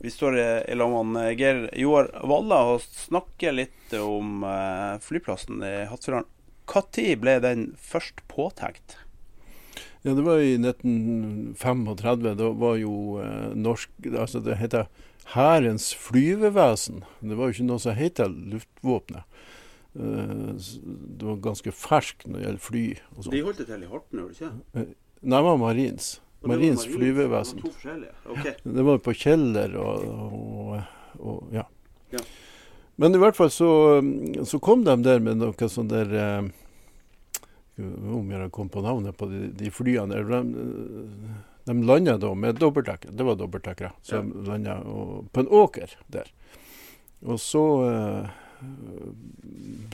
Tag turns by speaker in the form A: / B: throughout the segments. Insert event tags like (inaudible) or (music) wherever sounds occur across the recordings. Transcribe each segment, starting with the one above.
A: Vi står i i lag med Geir Joar Valla og snakker litt om eh, flyplassen i Hattfjelldal. Når ble den først påtenkt?
B: Ja, det var i 1935. Da var jo eh, norsk Altså, det heter Hærens flyvevesen. Det var jo ikke noe som heter luftvåpenet. Eh, det var ganske ferskt når det gjelder fly og.
A: De holdt det til i Horten, gjorde de ikke?
B: Nei, det var Marins. Marins flyvevesen.
A: Det var to forskjellige. Ok. (laughs)
B: Det var på Kjeller og, og, og ja.
A: Ja.
B: Men i hvert fall så, så kom de der med noe sånn der eh, Om jeg kom på navnet på de, de flyene. De, de landa da med dobbeltdekker. Det var dobbeltdekkere. som ja. landet på en åker der. Og så eh,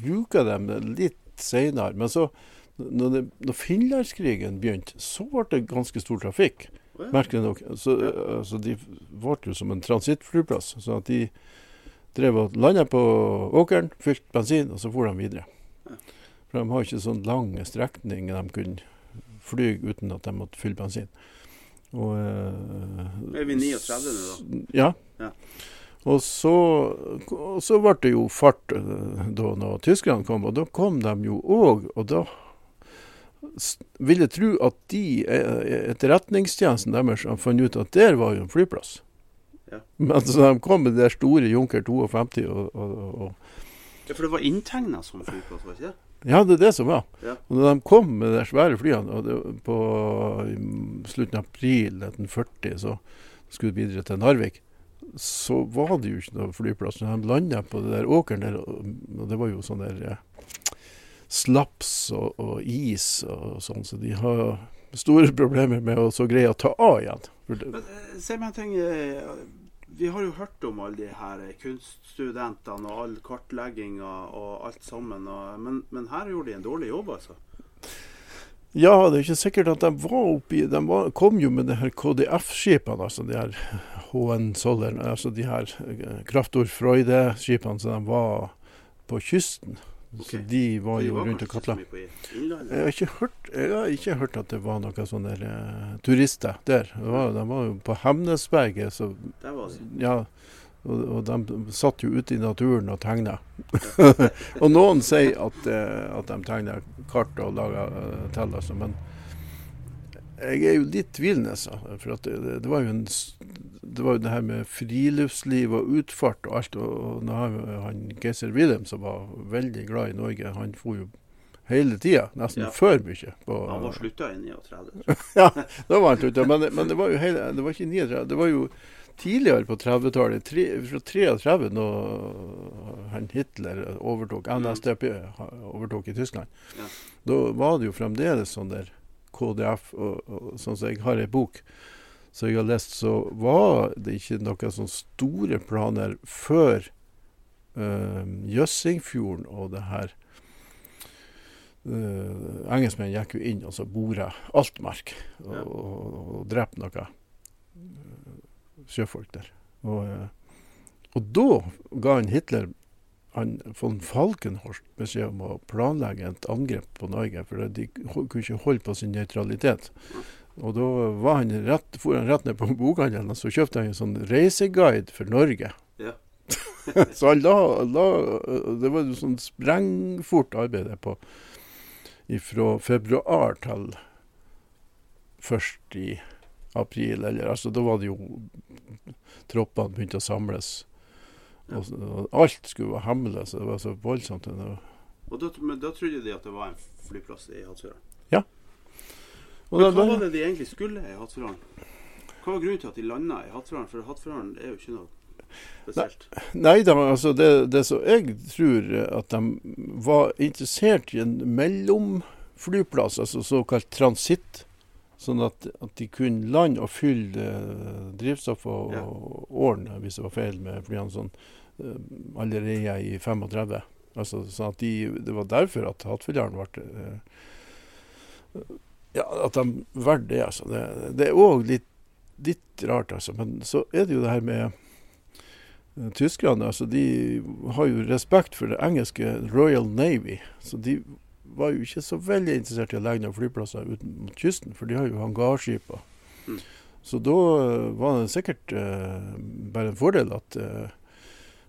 B: bruker de det litt seinere. Men så, når, det, når finlandskrigen begynte, så ble det ganske stor trafikk. Merkelig nok. Så, altså, de ble jo som en transittflyplass. Så at de drev og landa på åkeren, fylte bensin, og så for de videre. For de har ikke sånn lange strekninger de kunne fly uten at de måtte fylle bensin. Og, eh,
A: Er vi 39 nå, da?
B: Ja.
A: Ja.
B: Og så, og så ble det jo fart eh, da når tyskerne kom, og da kom de jo òg. Og da s- vil jeg tro at de, eh, etterretningstjenesten deres funnet ut at der var jo en flyplass.
A: Ja.
B: Men så de kom med det store Junker 52 og, og, og
A: Ja, for det var inntegna som flyplass, var ikke det?
B: Ja, det er det som var.
A: Ja.
B: Og når de kom med de svære flyene det, på slutten av april 1940, så skulle de videre til Narvik, så var det jo ikke noe flyplass. Når de landa på det der åkeren der, og og det var jo sånn der eh, slaps og, og is og sånn, så de har store (laughs) problemer med å så greie å ta av igjen.
A: Men eh, se meg en ting. eh, Vi har jo hørt om alle de her eh, kunststudentene og all kartlegginga og alt sammen. Og, men, men her gjorde de en dårlig jobb, altså.
B: Ja, det er ikke sikkert at de var oppi De var, kom jo med de her KDF-skipene, altså de her HN-Soller, altså de her Kraftor Freude-skipene som de var på kysten. Så de var
A: De
B: var rundt og katla. Jeg har ikke hørt, jeg har ikke hørt at det var noen sånne der, uh, turister der. Det var, de var jo på Hemnesberget, så
A: Der var de.
B: ja, og, og de satt jo ute i naturen og tegna. (laughs) og noen sier at, uh, at de tegner kart og lager uh, tall, altså, men jeg er jo litt tvilende. Altså, for at det, det, var jo en det var jo det her med friluftsliv og utfart og alt. Og, og har han, Geiser Wilhelm, som var veldig glad i Norge, han for jo hele tida, nesten
A: Ja.
B: før mye. På,
A: Han var slutta i 39. (laughs)
B: ja, da var han slutta. Men, men det var jo hele, det var ikke 39, det var jo tidligere på 30-tallet, fra 33, når han Hitler overtok, NSDP overtok i Tyskland.
A: Ja.
B: Da var det jo fremdeles sånn der KDF, og, og sånn som jeg har ei bok som jeg har lest, så var det ikke noen sånne store planer før uh, Jøssingfjorden og det her uh, Engelskmennene gikk jo inn og så bora Altmark og,
A: Ja.
B: og, og drepte noe eh, sjøfolk der. Og, og da ga han Hitler han, von Falkenhorst beskjed om å planlegge et angrep på Norge, for de kunne ikke holde på sin nøytralitet. Og da var han rett, for han rett ned på bokhandelen og så kjøpte han en sånn reiseguide for Norge.
A: Ja. (laughs)
B: så han la, la Det var jo sånn sprengfort arbeid på fra februar til først i april, eller altså da var det jo Troppene begynte å samles.
A: Ja.
B: Og, og alt skulle så det var så voldsomt.
A: Og da, men da trodde de at det var en flyplass i Hattfjelldal.
B: Og
A: Men
B: da-
A: hva var det de egentlig skulle i Hattfjelldal? Hva var grunnen til at de landa i Hattfjelldal? For Hattfjelldal er jo ikke noe spesielt.
B: Nei da, altså det, det som jeg tror at de var interessert i en mellomflyplass, altså såkalt transitt. Sånn at, at de kunne lande og fylle eh, drivstoff og,
A: Ja.
B: og årene, hvis det var feil med flyene, sånn, eh, allerede i 35. Altså, sånn at de, det var derfor at Hattfjelldalen ble eh, Ja, at de valgte det, altså. Det, det er òg litt, litt rart, altså. Men så er det jo det her med eh, Tyskerne altså de har jo respekt for det engelske Royal Navy. Så de var jo ikke så veldig interessert i å legge noen flyplasser ut mot kysten, for de har jo hangarskiper.
A: Mm.
B: Så da eh, var det sikkert eh, bare en fordel at eh,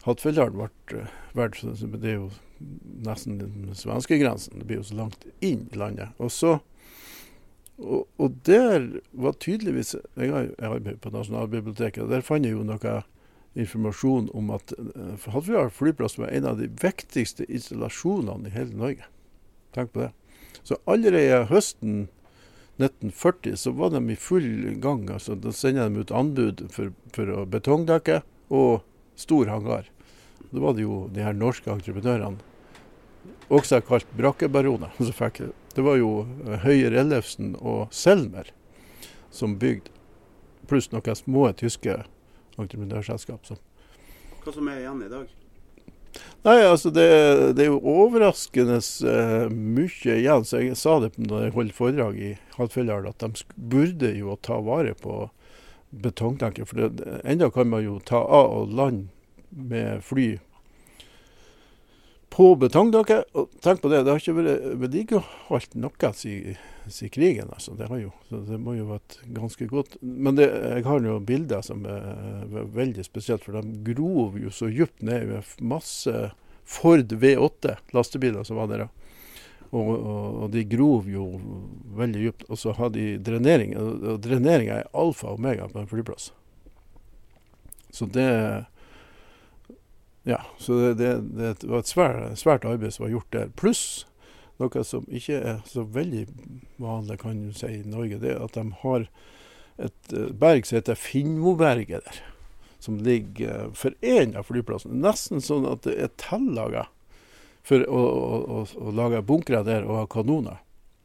B: Hattfjelldalen ble uh, valgt. Det er jo nesten svenskegrensen. Det blir jo så langt inn i landet. Og så og, og der var tydeligvis Jeg har arbeidet på Nasjonalbiblioteket, og der fant jeg jo noe informasjon om at uh, Hattfjelldal flyplass var en av de viktigste installasjonene i hele Norge. Tenk på det. Så allerede høsten 1940 så var de i full gang. altså Da sender de ut anbud for, for betongdekke og stor hangar. Da var det jo de her norske entreprenørene, også kalt brakkebaroner, (laughs) som fikk det. Det var jo eh, Høyer Ellefsen og Selmer som bygde, pluss noen små tyske entreprenørselskap.
A: Hva som er igjen i dag?
B: Nei, altså det, det er jo overraskende uh, mye igjen. Så jeg sa det da jeg holdt foredrag i Hattfjelldal, at de burde jo ta vare på betongtanker. For det, enda kan man jo ta av og lande med fly på betongtaket. Og tenk på det, det har ikke vært vedlikeholdt noe siden si krigen. altså. Det har jo, så det må jo vært ganske godt. Men det, jeg har noen bilder som er ve- veldig spesielt, for de grov jo så dypt ned masse Ford V8 lastebiler som var der. Og, og, og de grov jo veldig dypt. Og så har de drenering. Og dreneringa er alfa og omega på en flyplass. Så det Ja, så det, det, det var et svært, svært arbeid som var gjort der. Pluss noe som ikke er så veldig vanlig, kan du si, i Norge, det er at de har et eh, berg som heter Finnmoberget der. Som ligger eh, for én av flyplassene. Nesten sånn at det er tillaga for å, å, å lage bunkere der og ha kanoner.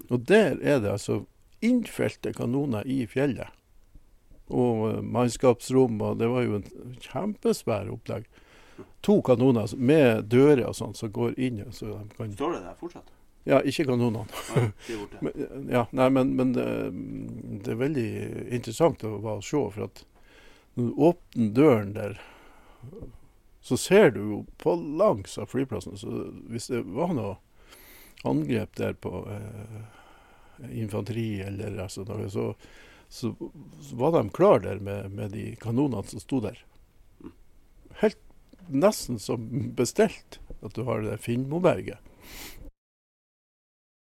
B: Og der er det altså innfelte kanoner i fjellet. Og eh, mannskapsrom, og det var jo en kjempesvær opplegg. To kanoner med dører og sånn som går inn. Så de kan
A: Står det der fortsatt?
B: Ja, ikke kanonene. (laughs)
A: Ja,
B: nei, men, men det, det er veldig interessant å bare se. For at når du åpner døren der, så ser du jo på langs av flyplassen. Så hvis det var noe angrep der på eh, infanteri eller altså noe, så, så, var de klar der med, med de kanonene som sto der. Helt nesten som bestilt at du har det Finnmoberget.